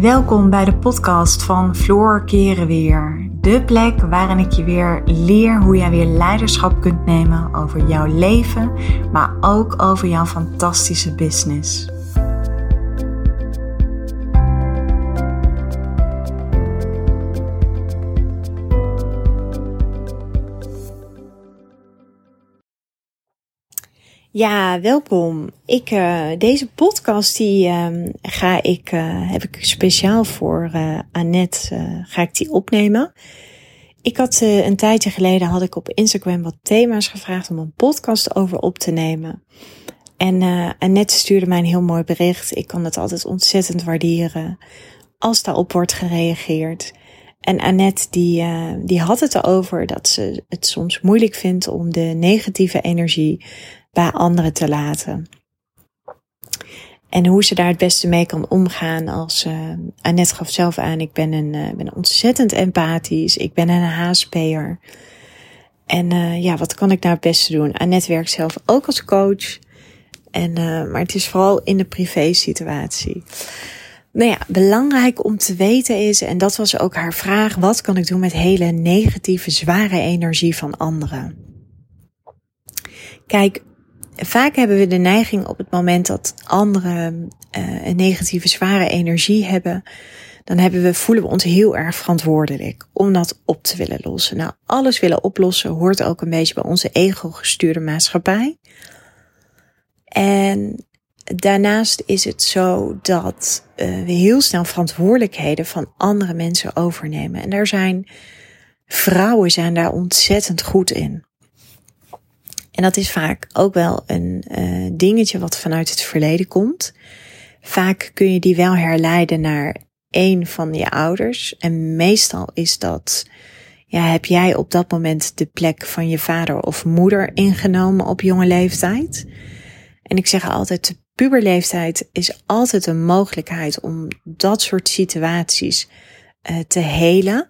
Welkom bij de podcast van Floor Keren Weer. De plek waarin ik je weer leer hoe jij weer leiderschap kunt nemen over jouw leven, maar ook over jouw fantastische business. Ja, welkom. Ik, uh, deze podcast die uh, ga ik, uh, heb ik speciaal voor uh, Annette, ga ik die opnemen. Ik had een tijdje geleden had ik op Instagram wat thema's gevraagd om een podcast over op te nemen. En Annette stuurde mij een heel mooi bericht. Ik kan het altijd ontzettend waarderen als daarop wordt gereageerd. En Annette die, die had het erover dat ze het soms moeilijk vindt om de negatieve energie bij anderen te laten. En hoe ze daar het beste mee kan omgaan als uh, Annette gaf zelf aan, ik ben een, uh, ben ontzettend empathisch, ik ben een HSP'er. En uh, ja, wat kan ik nou het beste doen? Annette werkt zelf ook als coach. En, maar het is vooral in de privé situatie. Nou ja, belangrijk om te weten is, en dat was ook haar vraag, wat kan ik doen met hele negatieve, zware energie van anderen? Kijk, vaak hebben we de neiging op het moment dat anderen uh, een negatieve, zware energie hebben, dan hebben we, voelen we ons heel erg verantwoordelijk om dat op te willen lossen. Nou, alles willen oplossen hoort ook een beetje bij onze ego-gestuurde maatschappij. En daarnaast is het zo dat uh, we heel snel verantwoordelijkheden van andere mensen overnemen. En daar zijn vrouwen zijn daar ontzettend goed in. En dat is vaak ook wel een uh, dingetje wat vanuit het verleden komt. Vaak kun je die wel herleiden naar een van je ouders. En meestal is dat, ja, heb jij op dat moment de plek van je vader of moeder ingenomen op jonge leeftijd? En ik zeg altijd, de puberleeftijd is altijd een mogelijkheid om dat soort situaties uh, te helen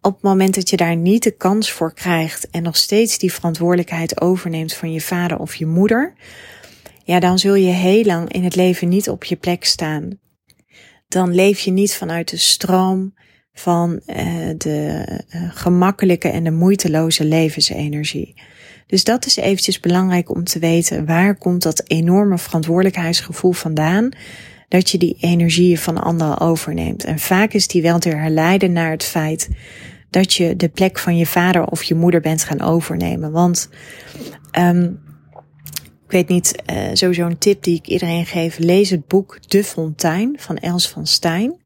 op het moment dat je daar niet de kans voor krijgt en nog steeds die verantwoordelijkheid overneemt van je vader of je moeder, ja, dan zul je heel lang in het leven niet op je plek staan. Dan leef je niet vanuit de stroom van uh, de uh, gemakkelijke en de moeiteloze levensenergie. Dus dat is eventjes belangrijk om te weten. Waar komt dat enorme verantwoordelijkheidsgevoel vandaan? Dat je die energieën van anderen overneemt. En vaak is die wel te herleiden naar het feit dat je de plek van je vader of je moeder bent gaan overnemen. Want um, ik weet niet, uh, sowieso een tip die ik iedereen geef. Lees het boek De Fontein van Els van Stein.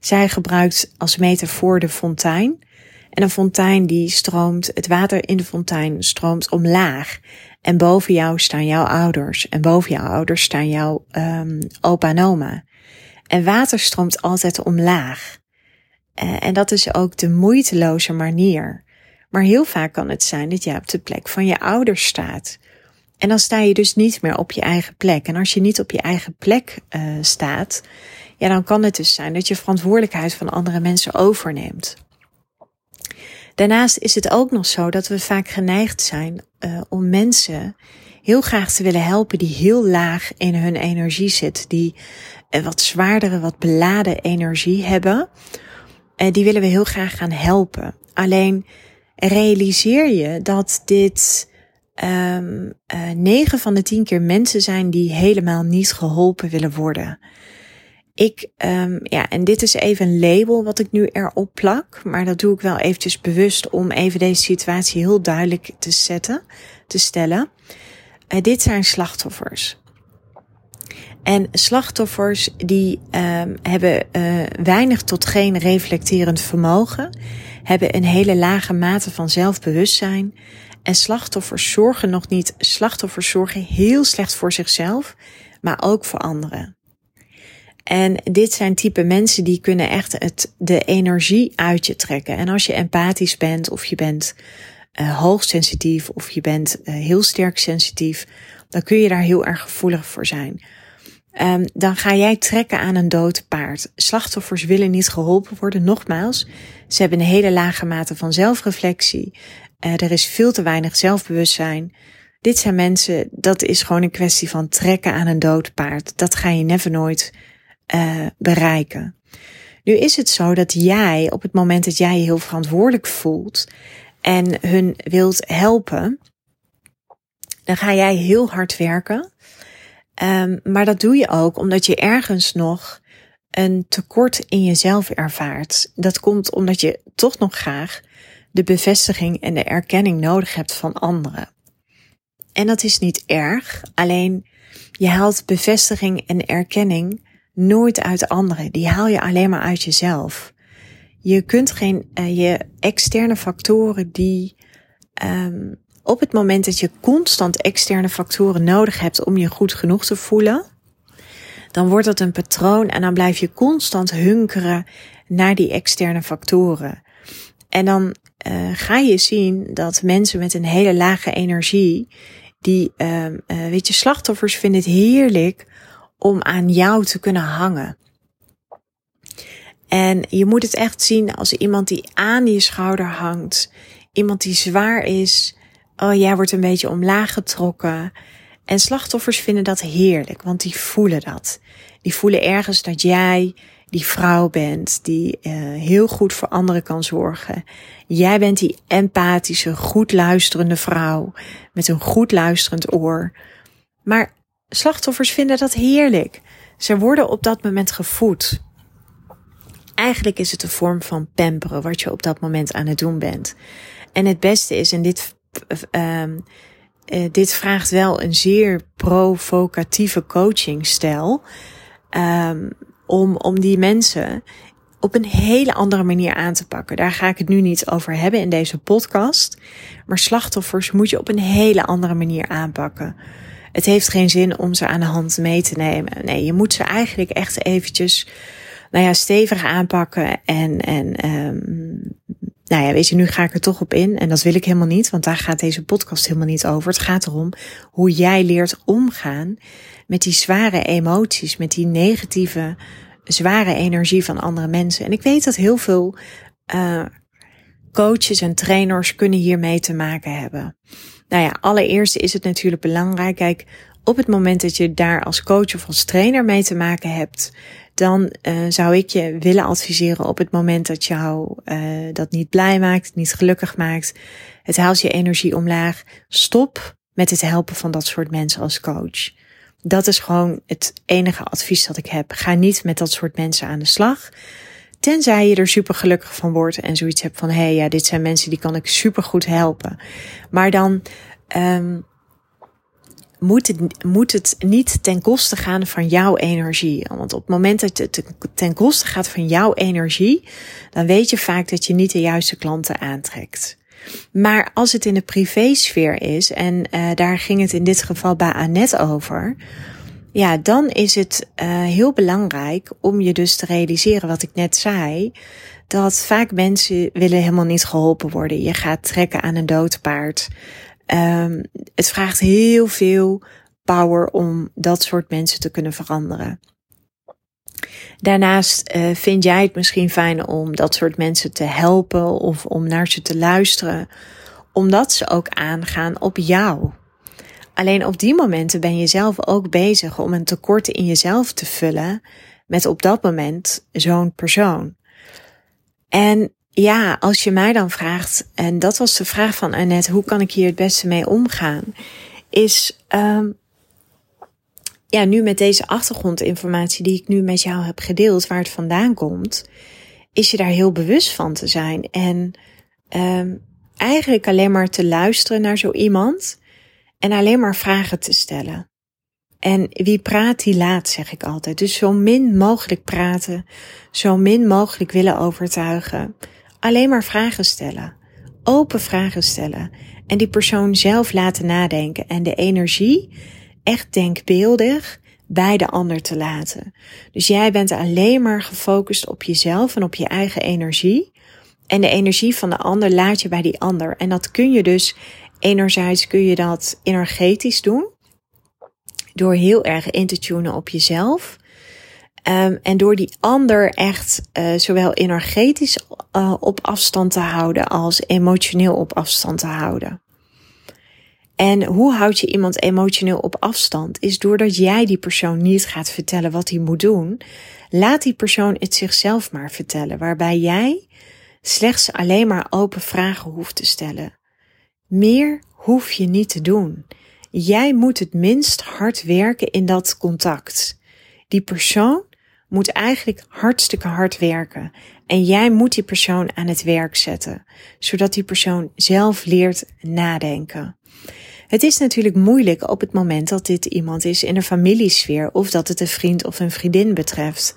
Zij gebruikt als metafoor de fontein. En een fontein die stroomt, het water in de fontein stroomt omlaag. En boven jou staan jouw ouders. En boven jouw ouders staan jouw um, opa en oma. En water stroomt altijd omlaag. Uh, en dat is ook de moeiteloze manier. Maar heel vaak kan het zijn dat je op de plek van je ouders staat. En dan sta je dus niet meer op je eigen plek. En als je niet op je eigen plek uh, staat, ja, dan kan het dus zijn dat je verantwoordelijkheid van andere mensen overneemt. Daarnaast is het ook nog zo dat we vaak geneigd zijn uh, om mensen heel graag te willen helpen die heel laag in hun energie zitten, die uh, wat zwaardere, wat beladen energie hebben. Uh, die willen we heel graag gaan helpen. Alleen realiseer je dat dit um, uh, 9 van de 10 keer mensen zijn die helemaal niet geholpen willen worden. Ik, um, ja, en dit is even een label wat ik nu erop plak, maar dat doe ik wel eventjes bewust om even deze situatie heel duidelijk te zetten, te stellen. Uh, dit zijn slachtoffers. En slachtoffers die um, hebben uh, weinig tot geen reflecterend vermogen, hebben een hele lage mate van zelfbewustzijn. En slachtoffers zorgen nog niet, slachtoffers zorgen heel slecht voor zichzelf, maar ook voor anderen. En dit zijn type mensen die kunnen echt het, de energie uit je trekken. En als je empathisch bent of je bent uh, hoogsensitief of je bent uh, heel sterk sensitief, dan kun je daar heel erg gevoelig voor zijn. Um, dan ga jij trekken aan een dood paard. Slachtoffers willen niet geholpen worden. Nogmaals, ze hebben een hele lage mate van zelfreflectie. Uh, er is veel te weinig zelfbewustzijn. Dit zijn mensen, dat is gewoon een kwestie van trekken aan een dood paard. Dat ga je never nooit uh, bereiken. Nu is het zo dat jij op het moment dat jij je heel verantwoordelijk voelt en hun wilt helpen, dan ga jij heel hard werken. Um, maar dat doe je ook omdat je ergens nog een tekort in jezelf ervaart. Dat komt omdat je toch nog graag de bevestiging en de erkenning nodig hebt van anderen. En dat is niet erg, alleen je haalt bevestiging en erkenning nooit uit anderen. Die haal je alleen maar uit jezelf. Je kunt geen uh, je externe factoren die um, op het moment dat je constant externe factoren nodig hebt om je goed genoeg te voelen, dan wordt dat een patroon en dan blijf je constant hunkeren naar die externe factoren. En dan uh, ga je zien dat mensen met een hele lage energie, die, uh, weet je, slachtoffers vinden het heerlijk om aan jou te kunnen hangen. En je moet het echt zien als iemand die aan je schouder hangt, iemand die zwaar is. Oh, jij wordt een beetje omlaag getrokken. En slachtoffers vinden dat heerlijk, want die voelen dat. Die voelen ergens dat jij die vrouw bent die uh, heel goed voor anderen kan zorgen. Jij bent die empathische, goed luisterende vrouw met een goed luisterend oor. Maar slachtoffers vinden dat heerlijk. Ze worden op dat moment gevoed. Eigenlijk is het een vorm van pamperen wat je op dat moment aan het doen bent. En het beste is, en dit, uh, uh, dit vraagt wel een zeer provocatieve coachingstijl. Um, om, om die mensen op een hele andere manier aan te pakken. Daar ga ik het nu niet over hebben in deze podcast. Maar slachtoffers moet je op een hele andere manier aanpakken. Het heeft geen zin om ze aan de hand mee te nemen. Nee, je moet ze eigenlijk echt eventjes, nou ja, stevig aanpakken. En, en um, nou ja, weet je, nu ga ik er toch op in. En dat wil ik helemaal niet, want daar gaat deze podcast helemaal niet over. Het gaat erom hoe jij leert omgaan met die zware emoties, met die negatieve, zware energie van andere mensen. En ik weet dat heel veel uh, coaches en trainers kunnen hiermee te maken hebben. Nou ja, allereerst is het natuurlijk belangrijk. Kijk, op het moment dat je daar als coach of als trainer mee te maken hebt, dan uh, zou ik je willen adviseren op het moment dat jou uh, dat niet blij maakt, niet gelukkig maakt, het haalt je energie omlaag. Stop met het helpen van dat soort mensen als coach. Dat is gewoon het enige advies dat ik heb. Ga niet met dat soort mensen aan de slag. Tenzij je er super gelukkig van wordt en zoiets hebt van, hé, hey, ja, dit zijn mensen die kan ik super goed helpen. Maar dan um, moet, het, moet het niet ten koste gaan van jouw energie. Want op het moment dat het ten koste gaat van jouw energie, dan weet je vaak dat je niet de juiste klanten aantrekt. Maar als het in de privésfeer is, en uh, daar ging het in dit geval bij Annette over, ja, dan is het uh, heel belangrijk om je dus te realiseren wat ik net zei. Dat vaak mensen willen helemaal niet geholpen worden. Je gaat trekken aan een dood paard. Um, het vraagt heel veel power om dat soort mensen te kunnen veranderen. Daarnaast uh, vind jij het misschien fijn om dat soort mensen te helpen of om naar ze te luisteren, omdat ze ook aangaan op jou. Alleen op die momenten ben je zelf ook bezig om een tekort in jezelf te vullen met op dat moment zo'n persoon. En ja, als je mij dan vraagt, en dat was de vraag van Annette, hoe kan ik hier het beste mee omgaan? Is um, ja, nu met deze achtergrondinformatie die ik nu met jou heb gedeeld, waar het vandaan komt, is je daar heel bewust van te zijn. En um, eigenlijk alleen maar te luisteren naar zo iemand en alleen maar vragen te stellen. En wie praat, die laat, zeg ik altijd. Dus zo min mogelijk praten, zo min mogelijk willen overtuigen. Alleen maar vragen stellen. Open vragen stellen. En die persoon zelf laten nadenken. En de energie echt denkbeeldig bij de ander te laten. Dus jij bent alleen maar gefocust op jezelf en op je eigen energie. En de energie van de ander laat je bij die ander. En dat kun je dus, enerzijds kun je dat energetisch doen. Door heel erg in te tunen op jezelf. Um, en door die ander echt uh, zowel energetisch uh, op afstand te houden als emotioneel op afstand te houden. En hoe houd je iemand emotioneel op afstand? Is doordat jij die persoon niet gaat vertellen wat hij moet doen. Laat die persoon het zichzelf maar vertellen, waarbij jij slechts alleen maar open vragen hoeft te stellen. Meer hoef je niet te doen. Jij moet het minst hard werken in dat contact. Die persoon moet eigenlijk hartstikke hard werken. En jij moet die persoon aan het werk zetten, zodat die persoon zelf leert nadenken. Het is natuurlijk moeilijk op het moment dat dit iemand is in een familiesfeer of dat het een vriend of een vriendin betreft.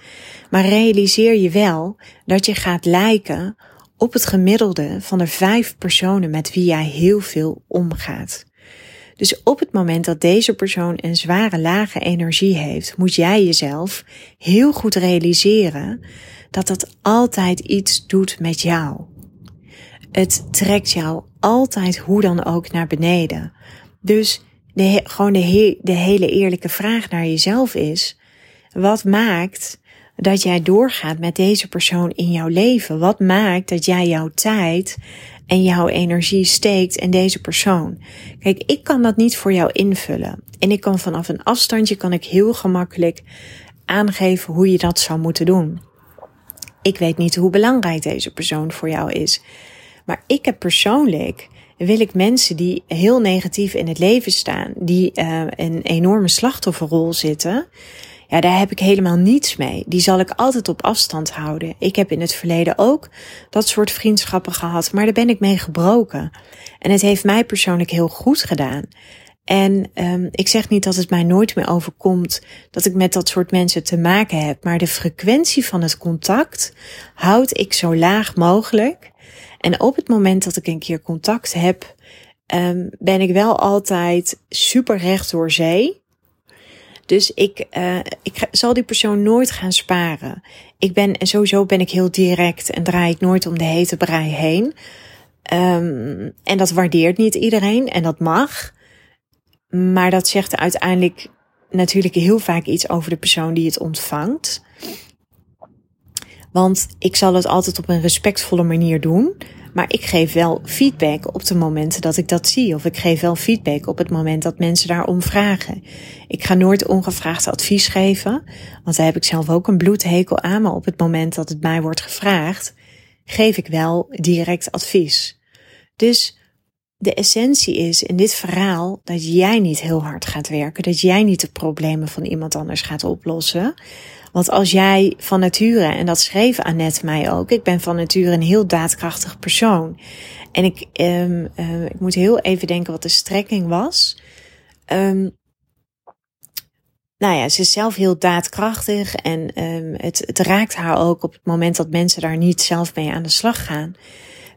Maar realiseer je wel dat je gaat lijken op het gemiddelde van de vijf personen met wie jij heel veel omgaat. Dus op het moment dat deze persoon een zware lage energie heeft, moet jij jezelf heel goed realiseren dat dat altijd iets doet met jou. Het trekt jou altijd hoe dan ook naar beneden. Dus de, gewoon de, de hele eerlijke vraag naar jezelf is: wat maakt dat jij doorgaat met deze persoon in jouw leven? Wat maakt dat jij jouw tijd en jouw energie steekt in deze persoon? Kijk, ik kan dat niet voor jou invullen. En ik kan vanaf een afstandje kan ik heel gemakkelijk aangeven hoe je dat zou moeten doen. Ik weet niet hoe belangrijk deze persoon voor jou is. Maar ik heb persoonlijk wil ik mensen die heel negatief in het leven staan, die uh, een enorme slachtofferrol zitten, ja, daar heb ik helemaal niets mee. Die zal ik altijd op afstand houden. Ik heb in het verleden ook dat soort vriendschappen gehad, maar daar ben ik mee gebroken. En het heeft mij persoonlijk heel goed gedaan. En um, ik zeg niet dat het mij nooit meer overkomt dat ik met dat soort mensen te maken heb, maar de frequentie van het contact houd ik zo laag mogelijk. En op het moment dat ik een keer contact heb, um, ben ik wel altijd super recht door zee. Dus ik, uh, ik zal die persoon nooit gaan sparen. Ik ben, en sowieso ben ik heel direct en draai ik nooit om de hete brei heen. Um, en dat waardeert niet iedereen en dat mag. Maar dat zegt uiteindelijk natuurlijk heel vaak iets over de persoon die het ontvangt. Want ik zal het altijd op een respectvolle manier doen. Maar ik geef wel feedback op de momenten dat ik dat zie. Of ik geef wel feedback op het moment dat mensen daarom vragen. Ik ga nooit ongevraagd advies geven. Want daar heb ik zelf ook een bloedhekel aan. Maar op het moment dat het mij wordt gevraagd, geef ik wel direct advies. Dus de essentie is in dit verhaal dat jij niet heel hard gaat werken. Dat jij niet de problemen van iemand anders gaat oplossen. Want als jij van nature, en dat schreef Annette mij ook, ik ben van nature een heel daadkrachtig persoon. En ik, um, uh, ik moet heel even denken wat de strekking was. Um, nou ja, ze is zelf heel daadkrachtig en um, het, het raakt haar ook op het moment dat mensen daar niet zelf mee aan de slag gaan.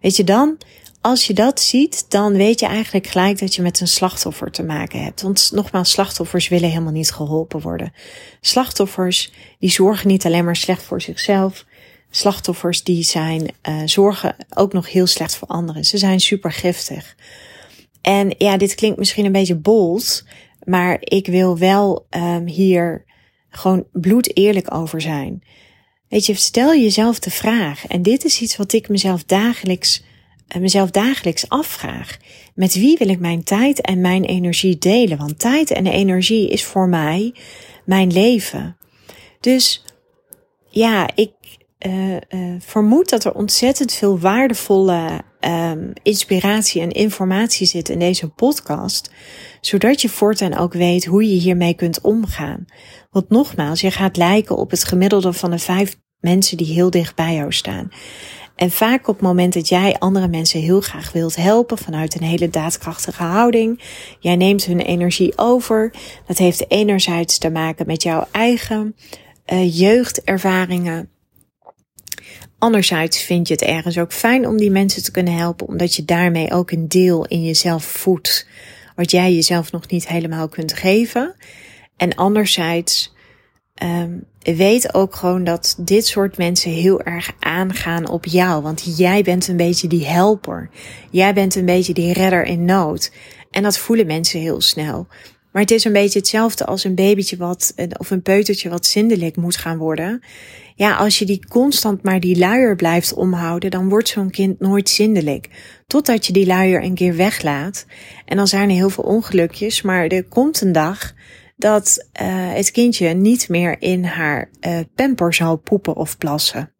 Weet je dan, als je dat ziet, dan weet je eigenlijk gelijk dat je met een slachtoffer te maken hebt. Want nogmaals, slachtoffers willen helemaal niet geholpen worden. Slachtoffers, die zorgen niet alleen maar slecht voor zichzelf. Slachtoffers, die zijn, uh, zorgen ook nog heel slecht voor anderen. Ze zijn super giftig. En ja, dit klinkt misschien een beetje bold, maar ik wil wel um, hier gewoon bloed eerlijk over zijn. Weet je, stel jezelf de vraag, en dit is iets wat ik mezelf dagelijks mezelf dagelijks afvraag. Met wie wil ik mijn tijd en mijn energie delen? Want tijd en energie is voor mij mijn leven. Dus ja, ik uh, uh, vermoed dat er ontzettend veel waardevolle um, inspiratie en informatie zit in deze podcast. Zodat je voortaan ook weet hoe je hiermee kunt omgaan. Want nogmaals, je gaat lijken op het gemiddelde van de vijf mensen die heel dicht bij jou staan. En vaak op het moment dat jij andere mensen heel graag wilt helpen vanuit een hele daadkrachtige houding, jij neemt hun energie over. Dat heeft enerzijds te maken met jouw eigen uh, jeugdervaringen. Anderzijds vind je het ergens ook fijn om die mensen te kunnen helpen, omdat je daarmee ook een deel in jezelf voedt, wat jij jezelf nog niet helemaal kunt geven. En anderzijds um, weet ook gewoon dat dit soort mensen heel erg aangaan op jou. Want jij bent een beetje die helper. Jij bent een beetje die redder in nood. En dat voelen mensen heel snel. Maar het is een beetje hetzelfde als een babytje wat, of een peutertje wat zindelijk moet gaan worden. Ja, als je die constant maar die luier blijft omhouden, dan wordt zo'n kind nooit zindelijk. Totdat je die luier een keer weglaat. En dan zijn er heel veel ongelukjes, maar er komt een dag dat uh, het kindje niet meer in haar uh, pamper zal poepen of plassen.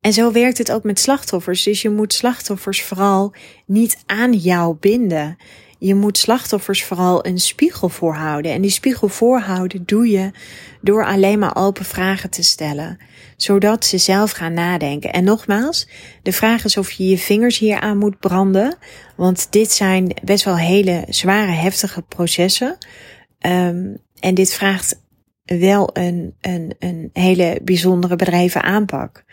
En zo werkt het ook met slachtoffers. Dus je moet slachtoffers vooral niet aan jou binden. Je moet slachtoffers vooral een spiegel voorhouden. En die spiegel voorhouden doe je door alleen maar open vragen te stellen. Zodat ze zelf gaan nadenken. En nogmaals, de vraag is of je je vingers hier aan moet branden. Want dit zijn best wel hele zware, heftige processen. Um, en dit vraagt wel een, een, een hele bijzondere bedrijven aanpak.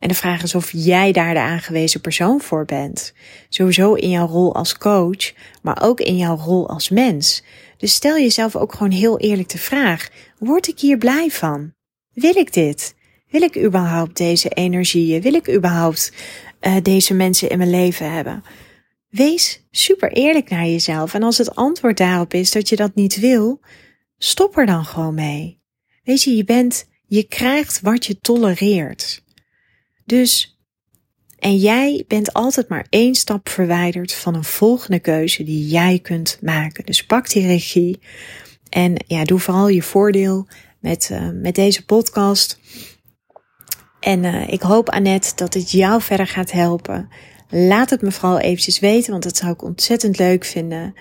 En de vraag is of jij daar de aangewezen persoon voor bent. Sowieso in jouw rol als coach, maar ook in jouw rol als mens. Dus stel jezelf ook gewoon heel eerlijk de vraag: word ik hier blij van? Wil ik dit? Wil ik überhaupt deze energieën? Wil ik überhaupt uh, deze mensen in mijn leven hebben? Wees super eerlijk naar jezelf. En als het antwoord daarop is dat je dat niet wil, stop er dan gewoon mee. Weet je, je bent, je krijgt wat je tolereert. Dus, en jij bent altijd maar één stap verwijderd van een volgende keuze die jij kunt maken. Dus pak die regie en ja, doe vooral je voordeel met, uh, met deze podcast. En uh, ik hoop, Annette, dat het jou verder gaat helpen. Laat het me vooral eventjes weten, want dat zou ik ontzettend leuk vinden.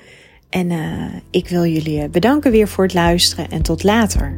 En uh, ik wil jullie bedanken weer voor het luisteren en tot later.